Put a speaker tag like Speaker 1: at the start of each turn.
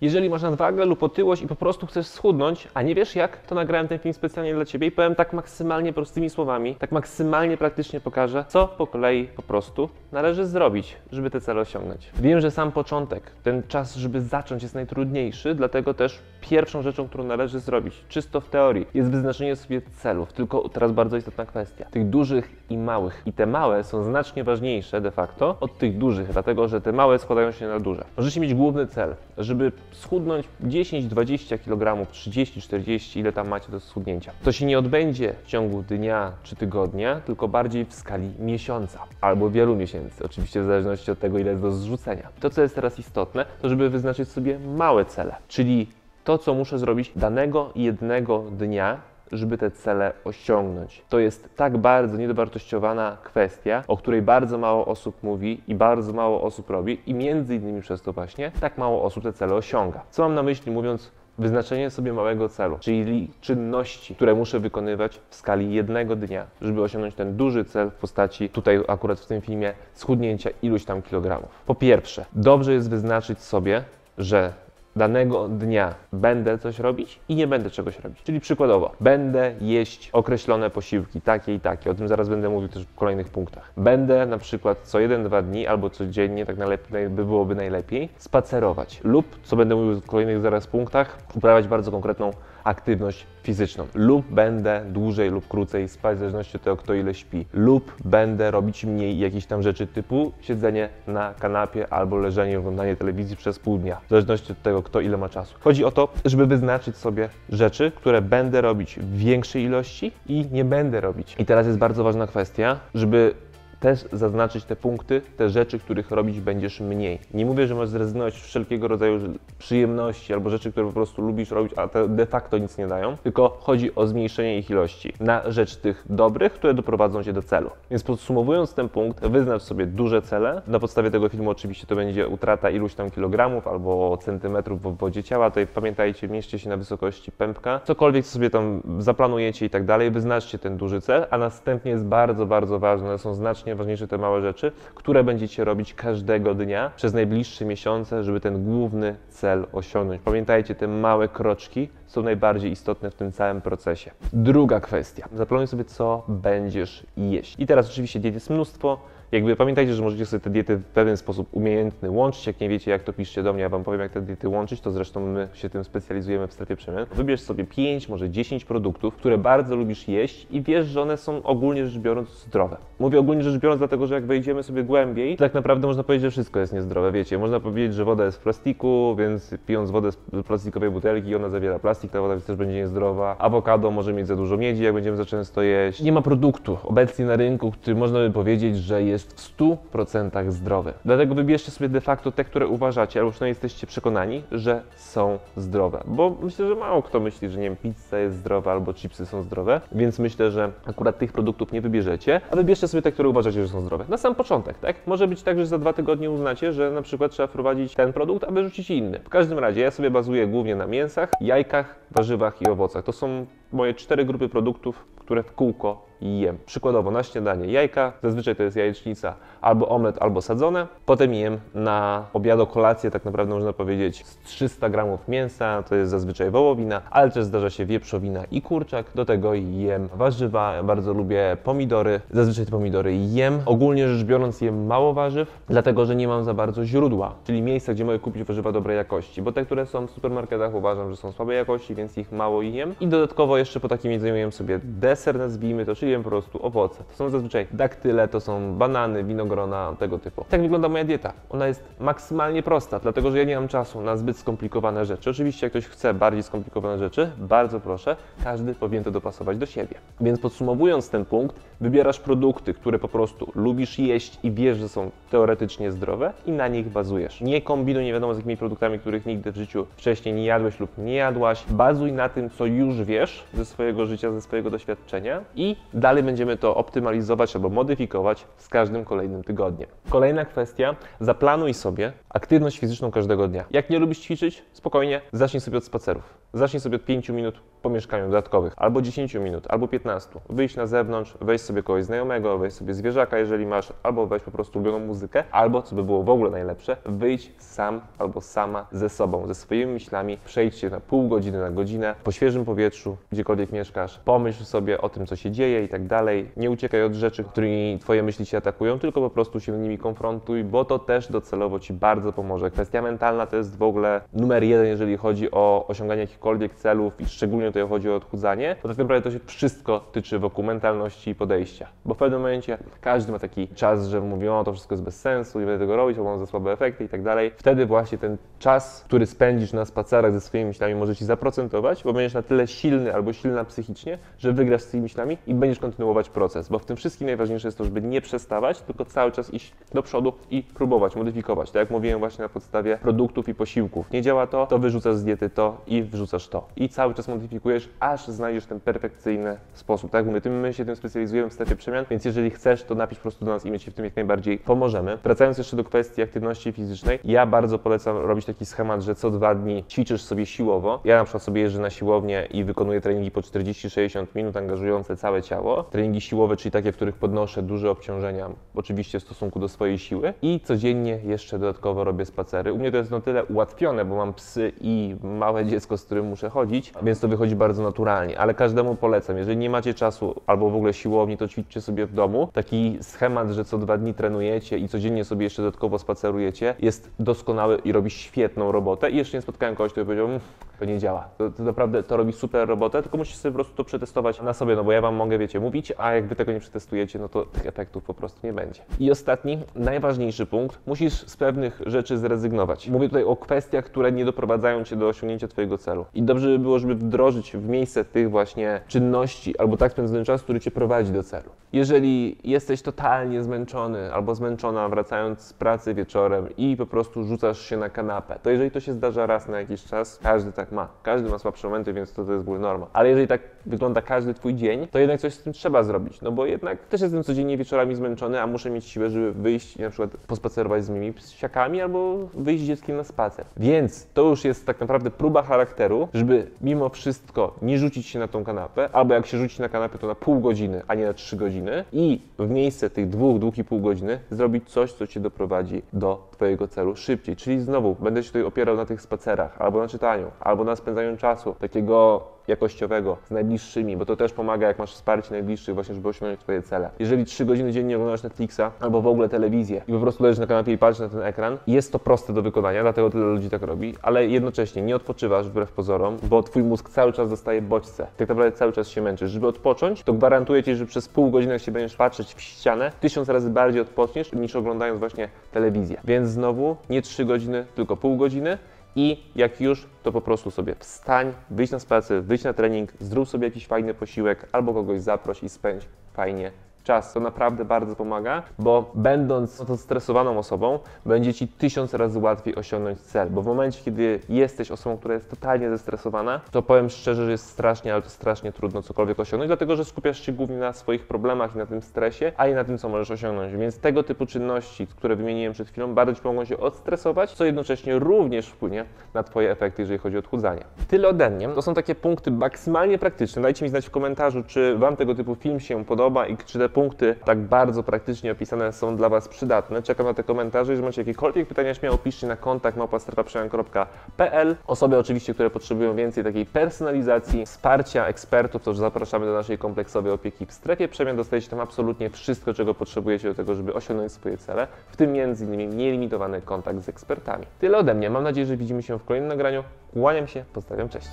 Speaker 1: Jeżeli masz nadwagę lub otyłość i po prostu chcesz schudnąć, a nie wiesz jak, to nagrałem ten film specjalnie dla Ciebie i powiem tak maksymalnie prostymi słowami, tak maksymalnie praktycznie pokażę, co po kolei po prostu należy zrobić, żeby te cele osiągnąć. Wiem, że sam początek, ten czas, żeby zacząć jest najtrudniejszy, dlatego też pierwszą rzeczą, którą należy zrobić, czysto w teorii, jest wyznaczenie sobie celów. Tylko teraz bardzo istotna kwestia. Tych dużych i małych. I te małe są znacznie ważniejsze de facto od tych dużych, dlatego że te małe składają się na duże. Możecie mieć główny cel, żeby schudnąć 10-20 kg, 30-40, ile tam macie do schudnięcia. To się nie odbędzie w ciągu dnia czy tygodnia, tylko bardziej w skali miesiąca albo wielu miesięcy, oczywiście w zależności od tego, ile jest do zrzucenia. To, co jest teraz istotne, to żeby wyznaczyć sobie małe cele, czyli to, co muszę zrobić danego jednego dnia, żeby te cele osiągnąć. To jest tak bardzo niedowartościowana kwestia, o której bardzo mało osób mówi i bardzo mało osób robi i między innymi przez to właśnie tak mało osób te cele osiąga. Co mam na myśli mówiąc Wyznaczenie sobie małego celu, czyli czynności, które muszę wykonywać w skali jednego dnia, żeby osiągnąć ten duży cel w postaci, tutaj akurat w tym filmie, schudnięcia iluś tam kilogramów. Po pierwsze, dobrze jest wyznaczyć sobie, że danego dnia będę coś robić i nie będę czegoś robić. Czyli przykładowo, będę jeść określone posiłki, takie i takie, o tym zaraz będę mówił też w kolejnych punktach. Będę na przykład co jeden, dwa dni albo codziennie, tak najlepiej, by byłoby najlepiej, spacerować lub, co będę mówił w kolejnych zaraz punktach, uprawiać bardzo konkretną aktywność fizyczną lub będę dłużej lub krócej spać w zależności od tego, kto ile śpi lub będę robić mniej jakichś tam rzeczy typu siedzenie na kanapie albo leżenie, oglądanie telewizji przez pół dnia, w zależności od tego, kto ile ma czasu. Chodzi o to, żeby wyznaczyć sobie rzeczy, które będę robić w większej ilości i nie będę robić. I teraz jest bardzo ważna kwestia, żeby też zaznaczyć te punkty, te rzeczy, których robić będziesz mniej. Nie mówię, że masz zrezygnować z wszelkiego rodzaju przyjemności albo rzeczy, które po prostu lubisz robić, a te de facto nic nie dają, tylko chodzi o zmniejszenie ich ilości na rzecz tych dobrych, które doprowadzą cię do celu. Więc podsumowując ten punkt, wyznacz sobie duże cele. Na podstawie tego filmu oczywiście to będzie utrata iluś tam kilogramów albo centymetrów w wodzie ciała. Tutaj pamiętajcie, mieście się na wysokości pępka. Cokolwiek sobie tam zaplanujecie i tak dalej, wyznaczcie ten duży cel, a następnie jest bardzo, bardzo ważne, są znacznie znacznie ważniejsze te małe rzeczy, które będziecie robić każdego dnia przez najbliższe miesiące, żeby ten główny cel osiągnąć. Pamiętajcie, te małe kroczki są najbardziej istotne w tym całym procesie. Druga kwestia. Zaplanuj sobie, co będziesz jeść. I teraz oczywiście diet jest mnóstwo, jakby pamiętajcie, że możecie sobie te diety w pewien sposób umiejętny łączyć. Jak nie wiecie, jak to piszcie do mnie, ja Wam powiem, jak te diety łączyć, to zresztą my się tym specjalizujemy w strefie przemian. Wybierz sobie 5, może 10 produktów, które bardzo lubisz jeść i wiesz, że one są ogólnie rzecz biorąc zdrowe. Mówię ogólnie rzecz biorąc, dlatego że jak wejdziemy sobie głębiej, tak naprawdę można powiedzieć, że wszystko jest niezdrowe. Wiecie, można powiedzieć, że woda jest w plastiku, więc pijąc wodę z plastikowej butelki, ona zawiera plastik, ta woda też będzie niezdrowa. Awokado może mieć za dużo miedzi, jak będziemy za często jeść. Nie ma produktu obecnie na rynku, który można by powiedzieć, że jest jest w 100% zdrowy. Dlatego wybierzcie sobie de facto te, które uważacie, albo przynajmniej jesteście przekonani, że są zdrowe. Bo myślę, że mało kto myśli, że nie wiem, pizza jest zdrowa albo chipsy są zdrowe, więc myślę, że akurat tych produktów nie wybierzecie, a wybierzcie sobie te, które uważacie, że są zdrowe. Na sam początek, tak? Może być tak, że za dwa tygodnie uznacie, że na przykład trzeba wprowadzić ten produkt, a wyrzucić inny. W każdym razie ja sobie bazuję głównie na mięsach, jajkach, warzywach i owocach. To są moje cztery grupy produktów, które w kółko jem. Przykładowo na śniadanie jajka, zazwyczaj to jest jajecznica, albo omlet, albo sadzone. Potem jem na obiad, kolację, tak naprawdę można powiedzieć, z 300 gramów mięsa, to jest zazwyczaj wołowina, ale też zdarza się wieprzowina i kurczak. Do tego jem warzywa, bardzo lubię pomidory, zazwyczaj te pomidory jem. Ogólnie rzecz biorąc jem mało warzyw, dlatego że nie mam za bardzo źródła, czyli miejsca, gdzie mogę kupić warzywa dobrej jakości, bo te, które są w supermarketach uważam, że są słabej jakości, więc ich mało jem. I dodatkowo jeszcze po takim jedzeniu jem sobie deser, nazwijmy to, czyli jem po prostu owoce. To są zazwyczaj daktyle, to są banany, winogrona, tego typu. Tak wygląda moja dieta. Ona jest maksymalnie prosta, dlatego że ja nie mam czasu na zbyt skomplikowane rzeczy. Oczywiście jak ktoś chce bardziej skomplikowane rzeczy, bardzo proszę, każdy powinien to dopasować do siebie. Więc podsumowując ten punkt, wybierasz produkty, które po prostu lubisz jeść i wiesz, że są teoretycznie zdrowe i na nich bazujesz. Nie kombinuj nie wiadomo z jakimi produktami, których nigdy w życiu wcześniej nie jadłeś lub nie jadłaś. Bazuj na tym, co już wiesz ze swojego życia, ze swojego doświadczenia i dalej będziemy to optymalizować albo modyfikować z każdym kolejnym tygodniem. Kolejna kwestia, zaplanuj sobie aktywność fizyczną każdego dnia. Jak nie lubisz ćwiczyć, spokojnie, zacznij sobie od spacerów. Zacznij sobie od 5 minut po mieszkaniu dodatkowych, albo 10 minut, albo 15. Wyjść na zewnątrz, wejść sobie kogoś znajomego, wejść sobie zwierzaka, jeżeli masz, albo wejść po prostu ulubioną muzykę, albo, co by było w ogóle najlepsze, wyjść sam albo sama ze sobą, ze swoimi myślami, przejdź się na pół godziny, na godzinę, po świeżym powietrzu, gdziekolwiek mieszkasz, pomyśl sobie o tym, co się dzieje i tak dalej. Nie uciekaj od rzeczy, którymi twoje myśli się atakują, tylko po prostu się z nimi konfrontuj, bo to też docelowo ci bardzo pomoże. Kwestia mentalna to jest w ogóle numer jeden, jeżeli chodzi o osiąganie jakichkolwiek celów i szczególnie tutaj chodzi o odchudzanie, to tak naprawdę to się wszystko tyczy wokół mentalności i podejścia. Bo w pewnym momencie każdy ma taki czas, że mówi, o to wszystko jest bez sensu, nie będę tego robić, bo mam za słabe efekty i tak dalej. Wtedy właśnie ten czas, który spędzisz na spacerach ze swoimi myślami może ci zaprocentować, bo będziesz na tyle silny albo silna psychicznie, że wygrasz z tymi myślami i będziesz kontynuować proces. Bo w tym wszystkim najważniejsze jest to, żeby nie przestawać, tylko cały czas iść do przodu i próbować, modyfikować. Tak jak mówiłem właśnie na podstawie produktów i posiłków. Nie działa to, to wyrzucasz z diety to i wrzucasz to. I cały czas modyfikujesz, aż znajdziesz ten perfekcyjny sposób. Tak jak mówię, tym my się tym specjalizujemy w strefie przemian, więc jeżeli chcesz, to napisz po prostu do nas i my Ci w tym jak najbardziej pomożemy. Wracając jeszcze do kwestii aktywności fizycznej, ja bardzo polecam robić taki schemat, że co dwa dni ćwiczysz sobie siłowo. Ja na przykład sobie jeżdżę na siłownię i wykonuję treningi po 40-60 minut, angażujące całe ciało. Treningi siłowe, czyli takie, w których podnoszę duże obciążenia, oczywiście w stosunku do swojej siły. I codziennie jeszcze dodatkowo robię spacery. U mnie to jest na tyle ułatwione, bo mam psy i małe dziecko, z którym muszę chodzić, więc to wychodzi bardzo naturalnie. Ale każdemu polecam, jeżeli nie macie czasu albo w ogóle siłowni, to ćwiczcie sobie w domu. Taki schemat, że co dwa dni trenujecie i codziennie sobie jeszcze dodatkowo spacerujecie, jest doskonały i robi świetną robotę. I jeszcze nie spotkałem kogoś, kto powiedział, "Mm, to nie działa. To, to naprawdę to robi super robotę, tylko musicie sobie po prostu to przetestować na sobie, no bo ja wam mogę, wiecie, mówić, a jak wy tego nie przetestujecie, no to tych efektów po prostu nie będzie. I ostatni, najważniejszy punkt, musisz z pewnych rzeczy zrezygnować. Mówię tutaj o kwestiach, które nie doprowadzają cię do osiągnięcia twojego celu. I dobrze by było, żeby wdrożyć w miejsce tych właśnie czynności albo tak spędzony czas, który cię prowadzi do celu. Jeżeli jesteś totalnie zmęczony albo zmęczona wracając z pracy wieczorem i po prostu rzucasz się na kanapę, to jeżeli to się zdarza raz na jakiś czas, każdy tak ma. Każdy ma słabsze momenty, więc to, to jest w ogóle norma. Ale jeżeli tak wygląda każdy twój dzień, to jednak coś z tym trzeba zrobić. No bo jednak też jestem codziennie wieczorami zmęczony, a muszę mieć siłę, żeby wyjść i na przykład pospacerować z moimi psiakami albo wyjść z dzieckiem na spacer. Więc to już jest tak naprawdę próba charakteru, żeby mimo wszystko nie rzucić się na tą kanapę, albo jak się rzuci na kanapę, to na pół godziny, a nie na trzy godziny i w miejsce tych dwóch, dwóch i pół godziny zrobić coś, co cię doprowadzi do twojego celu szybciej. Czyli znowu będę się tutaj opierał na tych spacerach, albo na czytaniu, albo na spędzaniu czasu takiego jakościowego z najbliższymi, bo to też pomaga, jak masz wsparcie najbliższych, właśnie, żeby osiągnąć Twoje cele. Jeżeli 3 godziny dziennie oglądasz Netflixa albo w ogóle telewizję i po prostu leżysz na kanapie i patrzysz na ten ekran, jest to proste do wykonania, dlatego tyle ludzi tak robi, ale jednocześnie nie odpoczywasz wbrew pozorom, bo Twój mózg cały czas dostaje bodźce. Tak naprawdę cały czas się męczysz. Żeby odpocząć, to gwarantuję Ci, że przez pół godziny, jak się będziesz patrzeć w ścianę, tysiąc razy bardziej odpoczniesz niż oglądając właśnie telewizję. Więc znowu nie 3 godziny, tylko pół godziny. I jak już, to po prostu sobie wstań, wyjdź na spacer, wyjdź na trening, zrób sobie jakiś fajny posiłek albo kogoś zaproś i spędź fajnie czas. To naprawdę bardzo pomaga, bo będąc stresowaną osobą, będzie Ci tysiąc razy łatwiej osiągnąć cel, bo w momencie, kiedy jesteś osobą, która jest totalnie zestresowana, to powiem szczerze, że jest strasznie, ale to strasznie trudno cokolwiek osiągnąć, dlatego że skupiasz się głównie na swoich problemach i na tym stresie, a nie na tym, co możesz osiągnąć. Więc tego typu czynności, które wymieniłem przed chwilą, bardzo Ci pomogą się odstresować, co jednocześnie również wpłynie na Twoje efekty, jeżeli chodzi o odchudzanie. Tyle ode mnie. To są takie punkty maksymalnie praktyczne. Dajcie mi znać w komentarzu, czy Wam tego typu film się podoba i czy te punkty tak bardzo praktycznie opisane są dla Was przydatne. Czekam na te komentarze. Jeżeli macie jakiekolwiek pytania, śmiało piszcie na kontakt małpastrefaprzemian.pl. Osoby oczywiście, które potrzebują więcej takiej personalizacji, wsparcia ekspertów, to już zapraszamy do naszej kompleksowej opieki w strefie przemian. Dostajecie tam absolutnie wszystko, czego potrzebujecie do tego, żeby osiągnąć swoje cele, w tym m.in. nielimitowany kontakt z ekspertami. Tyle ode mnie. Mam nadzieję, że widzimy się w kolejnym nagraniu. Kłaniam się, pozdrawiam, cześć.